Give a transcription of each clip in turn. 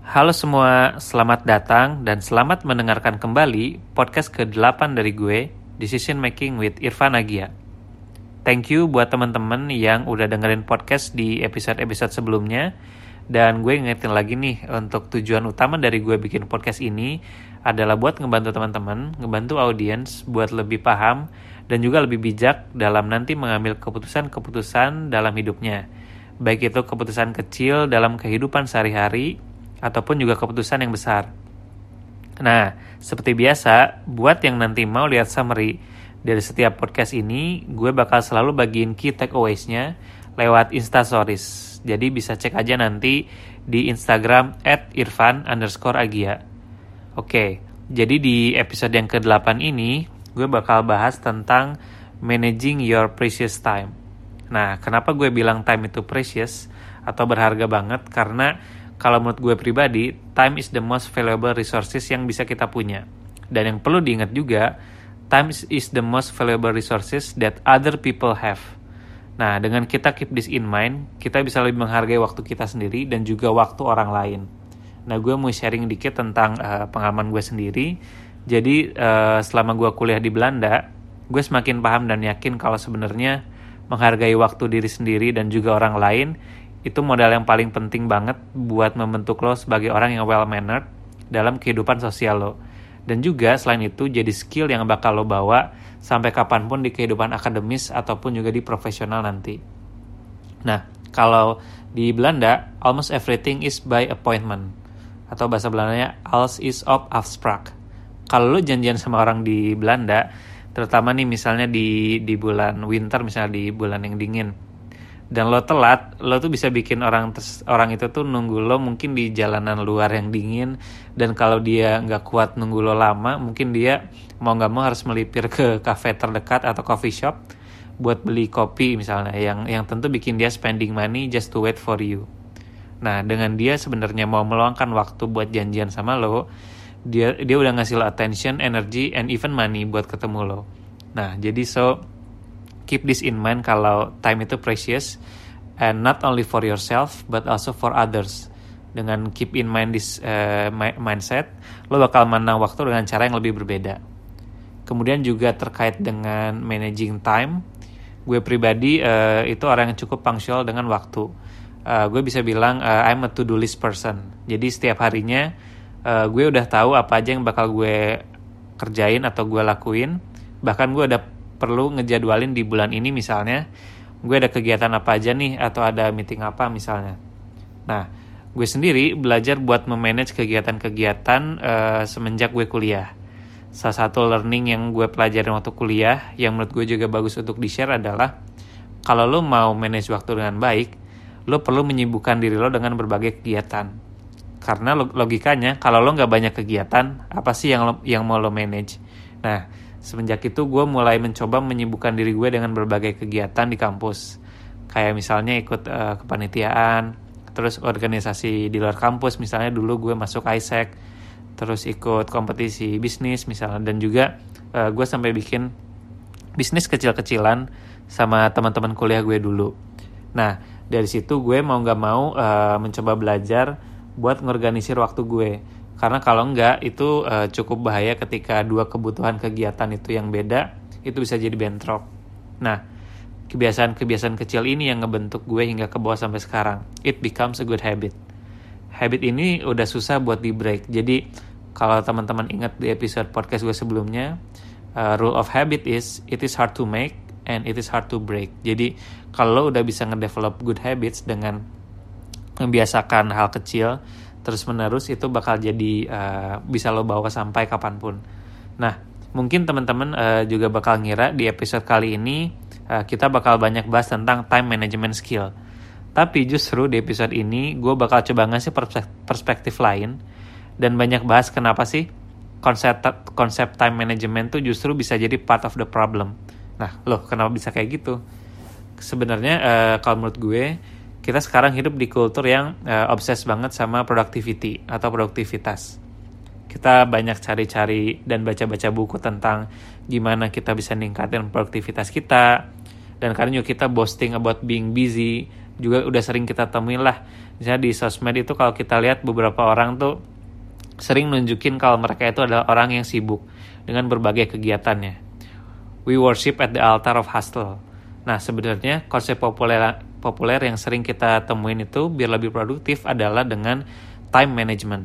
Halo semua, selamat datang dan selamat mendengarkan kembali podcast ke-8 dari gue, Decision Making with Irfan Agia. Thank you buat teman-teman yang udah dengerin podcast di episode-episode sebelumnya. Dan gue ngingetin lagi nih, untuk tujuan utama dari gue bikin podcast ini adalah buat ngebantu teman-teman, ngebantu audiens buat lebih paham dan juga lebih bijak dalam nanti mengambil keputusan-keputusan dalam hidupnya. Baik itu keputusan kecil dalam kehidupan sehari-hari, ataupun juga keputusan yang besar. Nah, seperti biasa, buat yang nanti mau lihat summary dari setiap podcast ini, gue bakal selalu bagiin key takeaways-nya lewat Instastories. Jadi bisa cek aja nanti di Instagram at irfan underscore agia. Oke, jadi di episode yang ke-8 ini, gue bakal bahas tentang managing your precious time. Nah, kenapa gue bilang time itu precious atau berharga banget? Karena kalau menurut gue pribadi, time is the most valuable resources yang bisa kita punya. Dan yang perlu diingat juga, time is the most valuable resources that other people have. Nah, dengan kita keep this in mind, kita bisa lebih menghargai waktu kita sendiri dan juga waktu orang lain. Nah, gue mau sharing dikit tentang uh, pengalaman gue sendiri. Jadi, uh, selama gue kuliah di Belanda, gue semakin paham dan yakin kalau sebenarnya menghargai waktu diri sendiri dan juga orang lain itu modal yang paling penting banget buat membentuk lo sebagai orang yang well mannered dalam kehidupan sosial lo. Dan juga selain itu jadi skill yang bakal lo bawa sampai kapan pun di kehidupan akademis ataupun juga di profesional nanti. Nah, kalau di Belanda, almost everything is by appointment. Atau bahasa Belandanya, alles is op afspraak. Kalau lo janjian sama orang di Belanda, terutama nih misalnya di di bulan winter, misalnya di bulan yang dingin, dan lo telat, lo tuh bisa bikin orang orang itu tuh nunggu lo mungkin di jalanan luar yang dingin dan kalau dia nggak kuat nunggu lo lama, mungkin dia mau nggak mau harus melipir ke cafe terdekat atau coffee shop buat beli kopi misalnya yang yang tentu bikin dia spending money just to wait for you. Nah dengan dia sebenarnya mau meluangkan waktu buat janjian sama lo, dia dia udah ngasih lo attention, energy, and even money buat ketemu lo. Nah jadi so keep this in mind kalau time itu precious and not only for yourself but also for others. Dengan keep in mind this uh, mindset, lo bakal menang waktu dengan cara yang lebih berbeda. Kemudian juga terkait dengan managing time, gue pribadi uh, itu orang yang cukup punctual dengan waktu. Uh, gue bisa bilang uh, I'm a to-do list person. Jadi setiap harinya uh, gue udah tahu apa aja yang bakal gue kerjain atau gue lakuin. Bahkan gue udah perlu ngejadwalin di bulan ini misalnya gue ada kegiatan apa aja nih atau ada meeting apa misalnya. Nah, gue sendiri belajar buat memanage kegiatan-kegiatan uh, semenjak gue kuliah. Salah satu learning yang gue pelajarin waktu kuliah yang menurut gue juga bagus untuk di-share adalah kalau lo mau manage waktu dengan baik, lo perlu menyibukkan diri lo dengan berbagai kegiatan. Karena logikanya kalau lo nggak banyak kegiatan, apa sih yang lo, yang mau lo manage? Nah, Semenjak itu gue mulai mencoba menyibukkan diri gue dengan berbagai kegiatan di kampus. Kayak misalnya ikut uh, kepanitiaan, terus organisasi di luar kampus, misalnya dulu gue masuk ISEC, terus ikut kompetisi bisnis misalnya, dan juga uh, gue sampai bikin bisnis kecil-kecilan sama teman-teman kuliah gue dulu. Nah, dari situ gue mau gak mau uh, mencoba belajar buat ngorganisir waktu gue karena kalau enggak itu uh, cukup bahaya ketika dua kebutuhan kegiatan itu yang beda itu bisa jadi bentrok. Nah, kebiasaan-kebiasaan kecil ini yang ngebentuk gue hingga ke bawah sampai sekarang. It becomes a good habit. Habit ini udah susah buat di break. Jadi kalau teman-teman ingat di episode podcast gue sebelumnya, uh, rule of habit is it is hard to make and it is hard to break. Jadi kalau udah bisa ngedevelop good habits dengan membiasakan hal kecil terus menerus itu bakal jadi uh, bisa lo bawa sampai kapan pun. Nah, mungkin teman-teman uh, juga bakal ngira di episode kali ini uh, kita bakal banyak bahas tentang time management skill. Tapi justru di episode ini gue bakal coba ngasih perspektif lain dan banyak bahas kenapa sih konsep konsep time management tuh justru bisa jadi part of the problem. Nah, loh kenapa bisa kayak gitu? Sebenarnya uh, kalau menurut gue kita sekarang hidup di kultur yang uh, obses banget sama productivity atau produktivitas. Kita banyak cari-cari dan baca-baca buku tentang gimana kita bisa ningkatin produktivitas kita. Dan karena juga kita boasting about being busy, juga udah sering kita temuin lah Misalnya di sosmed itu kalau kita lihat beberapa orang tuh sering nunjukin kalau mereka itu adalah orang yang sibuk dengan berbagai kegiatannya. We worship at the altar of hustle. Nah, sebenarnya konsep populer populer yang sering kita temuin itu biar lebih produktif adalah dengan time management.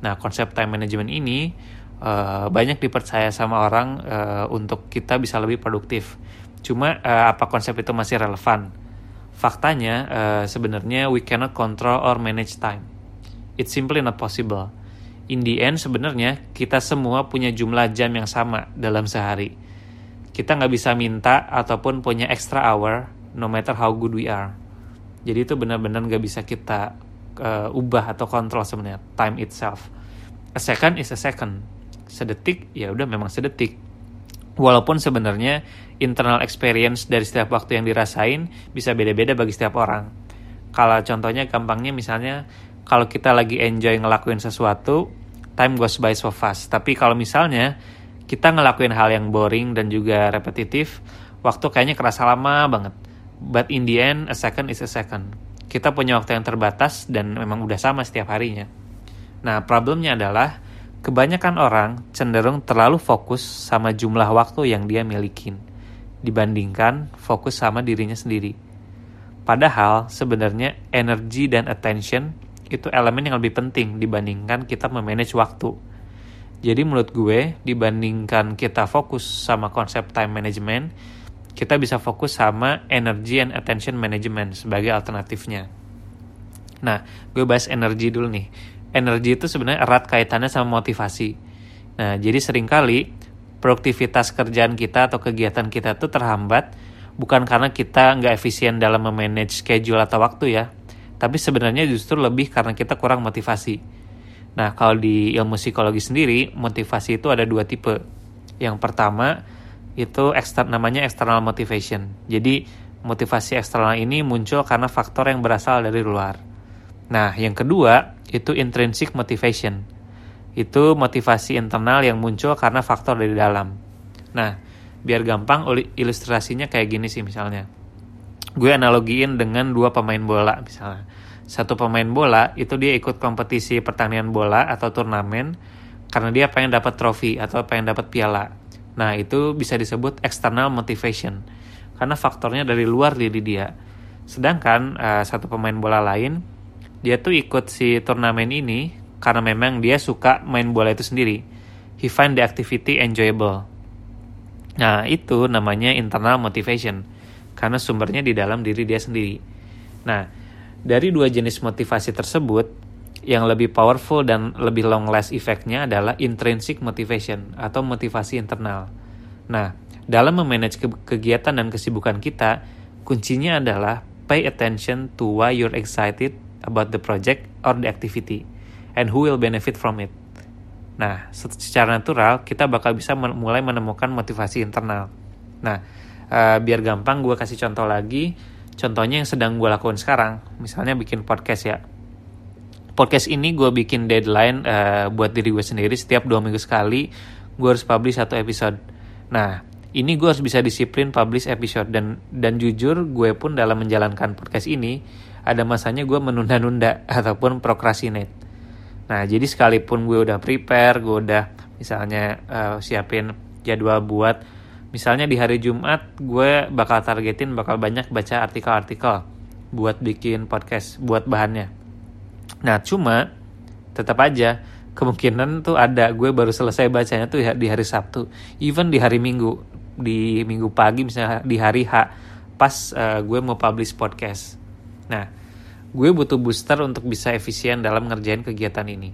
Nah, konsep time management ini uh, banyak dipercaya sama orang uh, untuk kita bisa lebih produktif. Cuma uh, apa konsep itu masih relevan? Faktanya, uh, sebenarnya we cannot control or manage time. It's simply not possible. In the end, sebenarnya kita semua punya jumlah jam yang sama dalam sehari. Kita nggak bisa minta ataupun punya extra hour, no matter how good we are. Jadi itu benar-benar nggak bisa kita uh, ubah atau kontrol sebenarnya time itself. A second is a second. Sedetik ya udah memang sedetik. Walaupun sebenarnya internal experience dari setiap waktu yang dirasain bisa beda-beda bagi setiap orang. Kalau contohnya gampangnya misalnya kalau kita lagi enjoy ngelakuin sesuatu, time goes by so fast. Tapi kalau misalnya kita ngelakuin hal yang boring dan juga repetitif, waktu kayaknya kerasa lama banget. But in the end, a second is a second. Kita punya waktu yang terbatas dan memang udah sama setiap harinya. Nah, problemnya adalah kebanyakan orang cenderung terlalu fokus sama jumlah waktu yang dia milikin dibandingkan fokus sama dirinya sendiri. Padahal sebenarnya energi dan attention itu elemen yang lebih penting dibandingkan kita memanage waktu. Jadi menurut gue dibandingkan kita fokus sama konsep time management, kita bisa fokus sama energy and attention management sebagai alternatifnya. Nah, gue bahas energi dulu nih. Energi itu sebenarnya erat kaitannya sama motivasi. Nah, jadi sering kali produktivitas kerjaan kita atau kegiatan kita tuh terhambat bukan karena kita nggak efisien dalam memanage schedule atau waktu ya, tapi sebenarnya justru lebih karena kita kurang motivasi. Nah, kalau di ilmu psikologi sendiri, motivasi itu ada dua tipe. Yang pertama itu ekster namanya external motivation. Jadi motivasi eksternal ini muncul karena faktor yang berasal dari luar. Nah, yang kedua itu intrinsic motivation itu motivasi internal yang muncul karena faktor dari dalam. Nah, biar gampang ilustrasinya kayak gini sih misalnya. Gue analogiin dengan dua pemain bola misalnya. Satu pemain bola itu dia ikut kompetisi pertandingan bola atau turnamen karena dia pengen dapat trofi atau pengen dapat piala. Nah, itu bisa disebut external motivation karena faktornya dari luar diri dia. Sedangkan uh, satu pemain bola lain dia tuh ikut si turnamen ini karena memang dia suka main bola itu sendiri. He find the activity enjoyable. Nah, itu namanya internal motivation karena sumbernya di dalam diri dia sendiri. Nah, dari dua jenis motivasi tersebut, yang lebih powerful dan lebih long last efeknya adalah intrinsic motivation atau motivasi internal. Nah, dalam memanage ke kegiatan dan kesibukan kita, kuncinya adalah pay attention to why you're excited about the project or the activity and who will benefit from it. Nah, secara natural kita bakal bisa mulai menemukan motivasi internal. Nah, uh, biar gampang gue kasih contoh lagi. Contohnya yang sedang gue lakukan sekarang, misalnya bikin podcast ya. Podcast ini gue bikin deadline uh, buat diri gue sendiri setiap dua minggu sekali gue harus publish satu episode. Nah, ini gue harus bisa disiplin publish episode dan dan jujur gue pun dalam menjalankan podcast ini ada masanya gue menunda-nunda ataupun procrastinate Nah, jadi sekalipun gue udah prepare, gue udah misalnya uh, siapin jadwal buat misalnya di hari Jumat gue bakal targetin bakal banyak baca artikel-artikel buat bikin podcast, buat bahannya. Nah, cuma tetap aja kemungkinan tuh ada gue baru selesai bacanya tuh di hari Sabtu, even di hari Minggu, di Minggu pagi misalnya di hari H pas uh, gue mau publish podcast. Nah, gue butuh booster untuk bisa efisien dalam ngerjain kegiatan ini.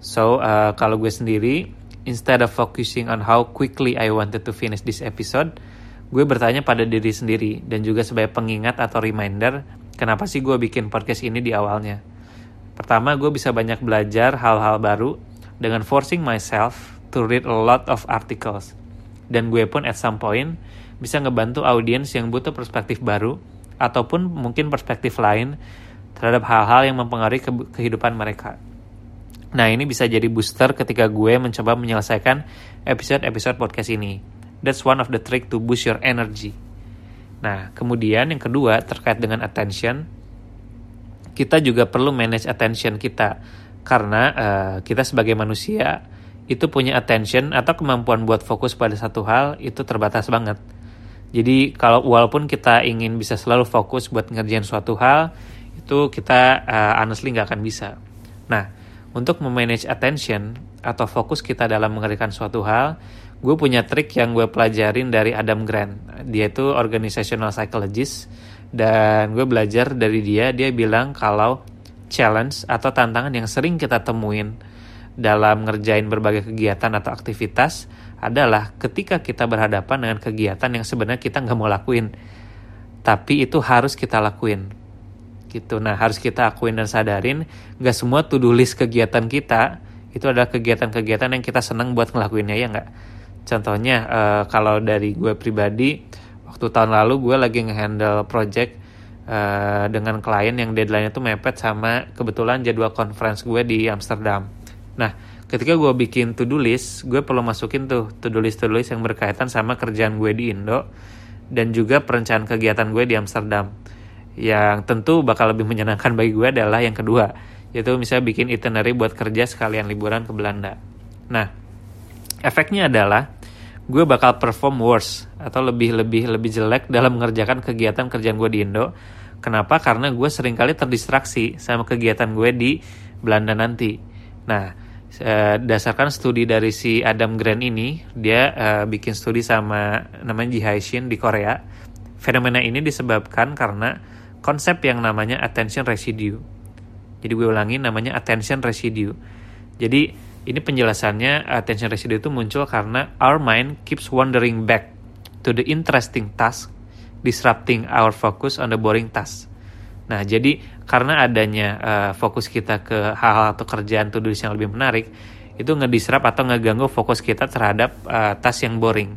So, uh, kalau gue sendiri, instead of focusing on how quickly I wanted to finish this episode, gue bertanya pada diri sendiri dan juga sebagai pengingat atau reminder, kenapa sih gue bikin podcast ini di awalnya. Pertama, gue bisa banyak belajar hal-hal baru dengan forcing myself to read a lot of articles. Dan gue pun at some point bisa ngebantu audiens yang butuh perspektif baru ataupun mungkin perspektif lain terhadap hal-hal yang mempengaruhi ke kehidupan mereka. Nah, ini bisa jadi booster ketika gue mencoba menyelesaikan episode-episode podcast ini. That's one of the trick to boost your energy. Nah, kemudian yang kedua terkait dengan attention. Kita juga perlu manage attention kita karena uh, kita sebagai manusia itu punya attention atau kemampuan buat fokus pada satu hal itu terbatas banget. Jadi kalau walaupun kita ingin bisa selalu fokus buat ngerjain suatu hal, itu kita uh, honestly nggak akan bisa. Nah, untuk memanage attention atau fokus kita dalam mengerjakan suatu hal, gue punya trik yang gue pelajarin dari Adam Grant. Dia itu organizational psychologist dan gue belajar dari dia. Dia bilang kalau challenge atau tantangan yang sering kita temuin dalam ngerjain berbagai kegiatan atau aktivitas adalah ketika kita berhadapan dengan kegiatan yang sebenarnya kita nggak mau lakuin. Tapi itu harus kita lakuin. Gitu. Nah harus kita akuin dan sadarin nggak semua to list kegiatan kita itu adalah kegiatan-kegiatan yang kita senang buat ngelakuinnya ya nggak? Contohnya uh, kalau dari gue pribadi waktu tahun lalu gue lagi ngehandle project uh, dengan klien yang deadline itu mepet sama kebetulan jadwal conference gue di Amsterdam Nah, ketika gue bikin to-do list, gue perlu masukin tuh to-do list-to-do list yang berkaitan sama kerjaan gue di Indo dan juga perencanaan kegiatan gue di Amsterdam. Yang tentu bakal lebih menyenangkan bagi gue adalah yang kedua, yaitu misalnya bikin itinerary buat kerja sekalian liburan ke Belanda. Nah, efeknya adalah gue bakal perform worse atau lebih lebih lebih jelek dalam mengerjakan kegiatan kerjaan gue di Indo. Kenapa? Karena gue sering kali terdistraksi sama kegiatan gue di Belanda nanti. Nah, dasarkan studi dari si Adam Grant ini, dia uh, bikin studi sama namanya Ji Haishin di Korea. Fenomena ini disebabkan karena konsep yang namanya attention residue. Jadi gue ulangi namanya attention residue. Jadi ini penjelasannya attention residue itu muncul karena our mind keeps wandering back to the interesting task, disrupting our focus on the boring task. Nah, jadi karena adanya uh, fokus kita ke hal-hal atau kerjaan to yang lebih menarik, itu ngedisrupt atau ngeganggu fokus kita terhadap uh, tas yang boring.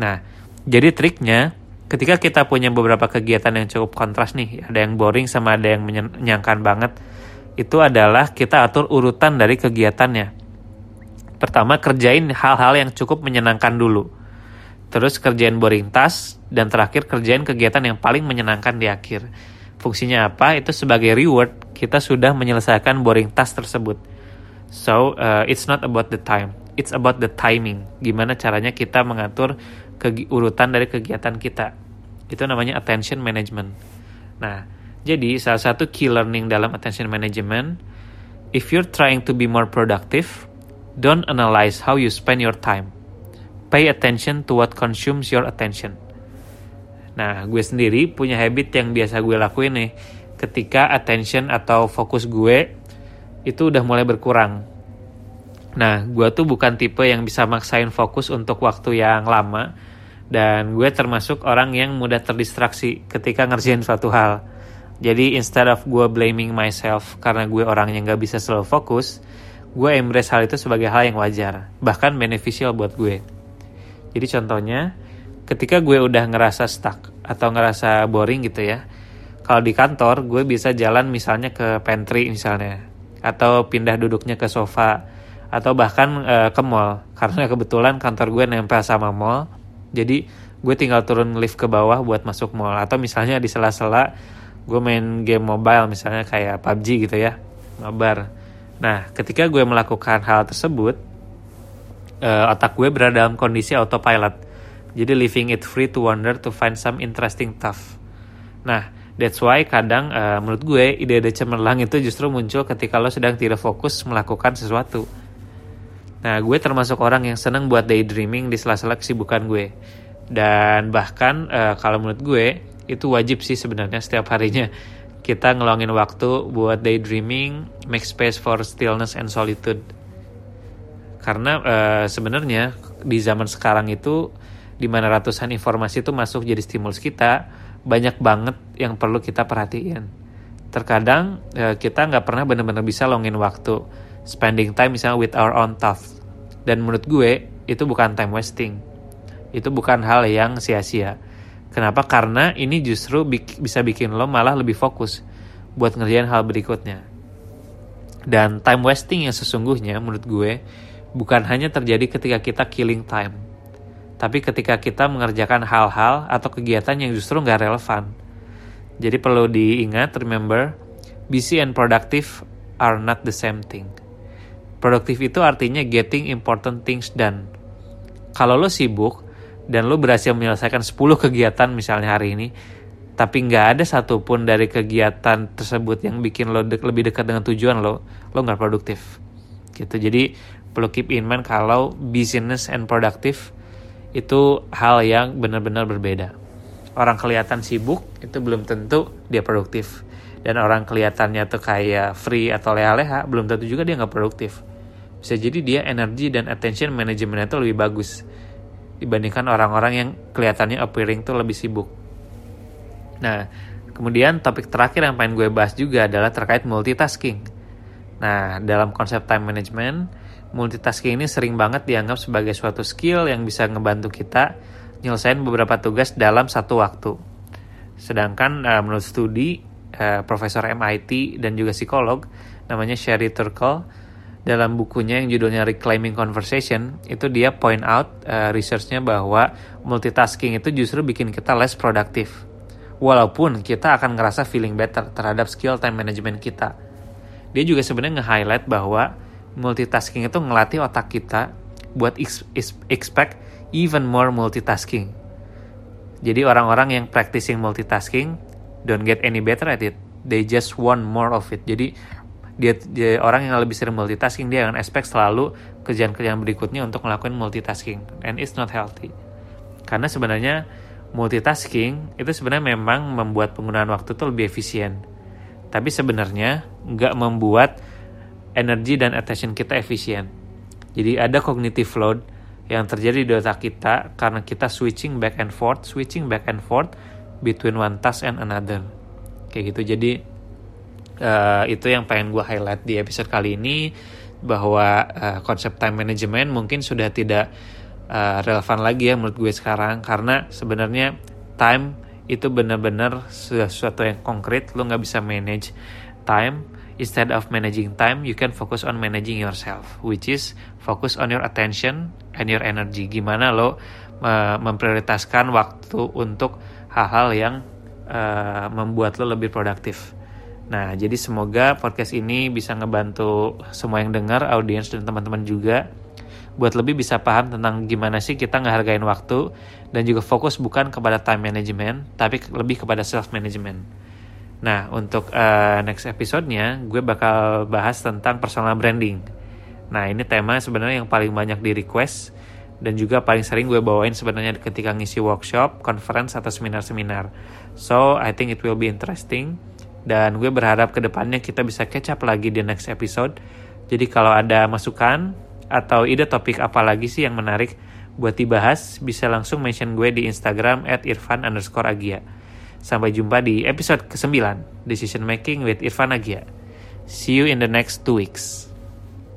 Nah, jadi triknya ketika kita punya beberapa kegiatan yang cukup kontras nih, ada yang boring sama ada yang menyenangkan banget, itu adalah kita atur urutan dari kegiatannya. Pertama, kerjain hal-hal yang cukup menyenangkan dulu. Terus kerjain boring task, dan terakhir kerjain kegiatan yang paling menyenangkan di akhir. Fungsinya apa? Itu sebagai reward kita sudah menyelesaikan boring task tersebut. So uh, it's not about the time, it's about the timing. Gimana caranya kita mengatur urutan dari kegiatan kita. Itu namanya attention management. Nah, jadi salah satu key learning dalam attention management, if you're trying to be more productive, don't analyze how you spend your time. Pay attention to what consumes your attention. Nah, gue sendiri punya habit yang biasa gue lakuin nih ketika attention atau fokus gue itu udah mulai berkurang. Nah, gue tuh bukan tipe yang bisa maksain fokus untuk waktu yang lama dan gue termasuk orang yang mudah terdistraksi ketika ngerjain suatu hal. Jadi instead of gue blaming myself karena gue orang yang gak bisa selalu fokus, gue embrace hal itu sebagai hal yang wajar, bahkan beneficial buat gue. Jadi contohnya, ketika gue udah ngerasa stuck atau ngerasa boring gitu ya kalau di kantor gue bisa jalan misalnya ke pantry misalnya atau pindah duduknya ke sofa atau bahkan e, ke mall karena kebetulan kantor gue nempel sama mall jadi gue tinggal turun lift ke bawah buat masuk mall atau misalnya di sela-sela gue main game mobile misalnya kayak PUBG gitu ya mabar nah ketika gue melakukan hal tersebut e, otak gue berada dalam kondisi autopilot jadi leaving it free to wander to find some interesting stuff. Nah, that's why kadang uh, menurut gue ide-ide cemerlang itu justru muncul ketika lo sedang tidak fokus melakukan sesuatu. Nah, gue termasuk orang yang seneng buat daydreaming di sela-sela kesibukan gue. Dan bahkan uh, kalau menurut gue itu wajib sih sebenarnya setiap harinya kita ngeluangin waktu buat daydreaming, make space for stillness and solitude. Karena uh, sebenarnya di zaman sekarang itu di mana ratusan informasi itu masuk jadi stimulus kita, banyak banget yang perlu kita perhatiin. Terkadang eh, kita nggak pernah benar-benar bisa longin waktu, spending time misalnya with our own thoughts. Dan menurut gue itu bukan time wasting, itu bukan hal yang sia-sia. Kenapa? Karena ini justru bisa bikin lo malah lebih fokus buat ngerjain hal berikutnya. Dan time wasting yang sesungguhnya menurut gue bukan hanya terjadi ketika kita killing time, tapi ketika kita mengerjakan hal-hal atau kegiatan yang justru nggak relevan. Jadi perlu diingat, remember, busy and productive are not the same thing. Produktif itu artinya getting important things done. Kalau lo sibuk dan lo berhasil menyelesaikan 10 kegiatan misalnya hari ini, tapi nggak ada satupun dari kegiatan tersebut yang bikin lo de lebih dekat dengan tujuan lo, lo nggak produktif. Gitu. Jadi perlu keep in mind kalau business and productive itu hal yang benar-benar berbeda. Orang kelihatan sibuk itu belum tentu dia produktif dan orang kelihatannya tuh kayak free atau leha-leha belum tentu juga dia nggak produktif bisa jadi dia energi dan attention manajemennya tuh lebih bagus dibandingkan orang-orang yang kelihatannya appearing tuh lebih sibuk. Nah kemudian topik terakhir yang pengen gue bahas juga adalah terkait multitasking. Nah dalam konsep time management multitasking ini sering banget dianggap sebagai suatu skill yang bisa ngebantu kita nyelesain beberapa tugas dalam satu waktu. Sedangkan uh, menurut studi uh, profesor MIT dan juga psikolog namanya Sherry Turkle dalam bukunya yang judulnya Reclaiming Conversation itu dia point out uh, researchnya bahwa multitasking itu justru bikin kita less produktif walaupun kita akan ngerasa feeling better terhadap skill time management kita. Dia juga sebenarnya nge-highlight bahwa multitasking itu ngelatih otak kita buat expect even more multitasking. Jadi orang-orang yang practicing multitasking don't get any better at it. They just want more of it. Jadi dia, dia orang yang lebih sering multitasking dia akan expect selalu kerjaan-kerjaan berikutnya untuk melakukan multitasking and it's not healthy. Karena sebenarnya multitasking itu sebenarnya memang membuat penggunaan waktu itu lebih efisien. Tapi sebenarnya nggak membuat energi dan attention kita efisien. Jadi ada cognitive load yang terjadi di otak kita karena kita switching back and forth switching back and forth between one task and another. Kayak gitu. Jadi uh, itu yang pengen gue highlight di episode kali ini bahwa uh, konsep time management mungkin sudah tidak uh, relevan lagi ya menurut gue sekarang. Karena sebenarnya time itu benar-benar sesuatu yang konkret. Lo nggak bisa manage time. Instead of managing time you can focus on managing yourself which is focus on your attention and your energy. Gimana lo uh, memprioritaskan waktu untuk hal-hal yang uh, membuat lo lebih produktif. Nah, jadi semoga podcast ini bisa ngebantu semua yang dengar, audiens dan teman-teman juga buat lebih bisa paham tentang gimana sih kita ngehargain waktu dan juga fokus bukan kepada time management, tapi lebih kepada self management. Nah, untuk uh, next episode-nya gue bakal bahas tentang personal branding. Nah, ini tema sebenarnya yang paling banyak di request dan juga paling sering gue bawain sebenarnya ketika ngisi workshop, conference atau seminar-seminar. So I think it will be interesting dan gue berharap ke depannya kita bisa up lagi di next episode. Jadi kalau ada masukan atau ide topik apa lagi sih yang menarik buat dibahas, bisa langsung mention gue di Instagram at irfan underscore agia. Sampai jumpa di episode ke-9, Decision Making with Irfan Agia. See you in the next two weeks.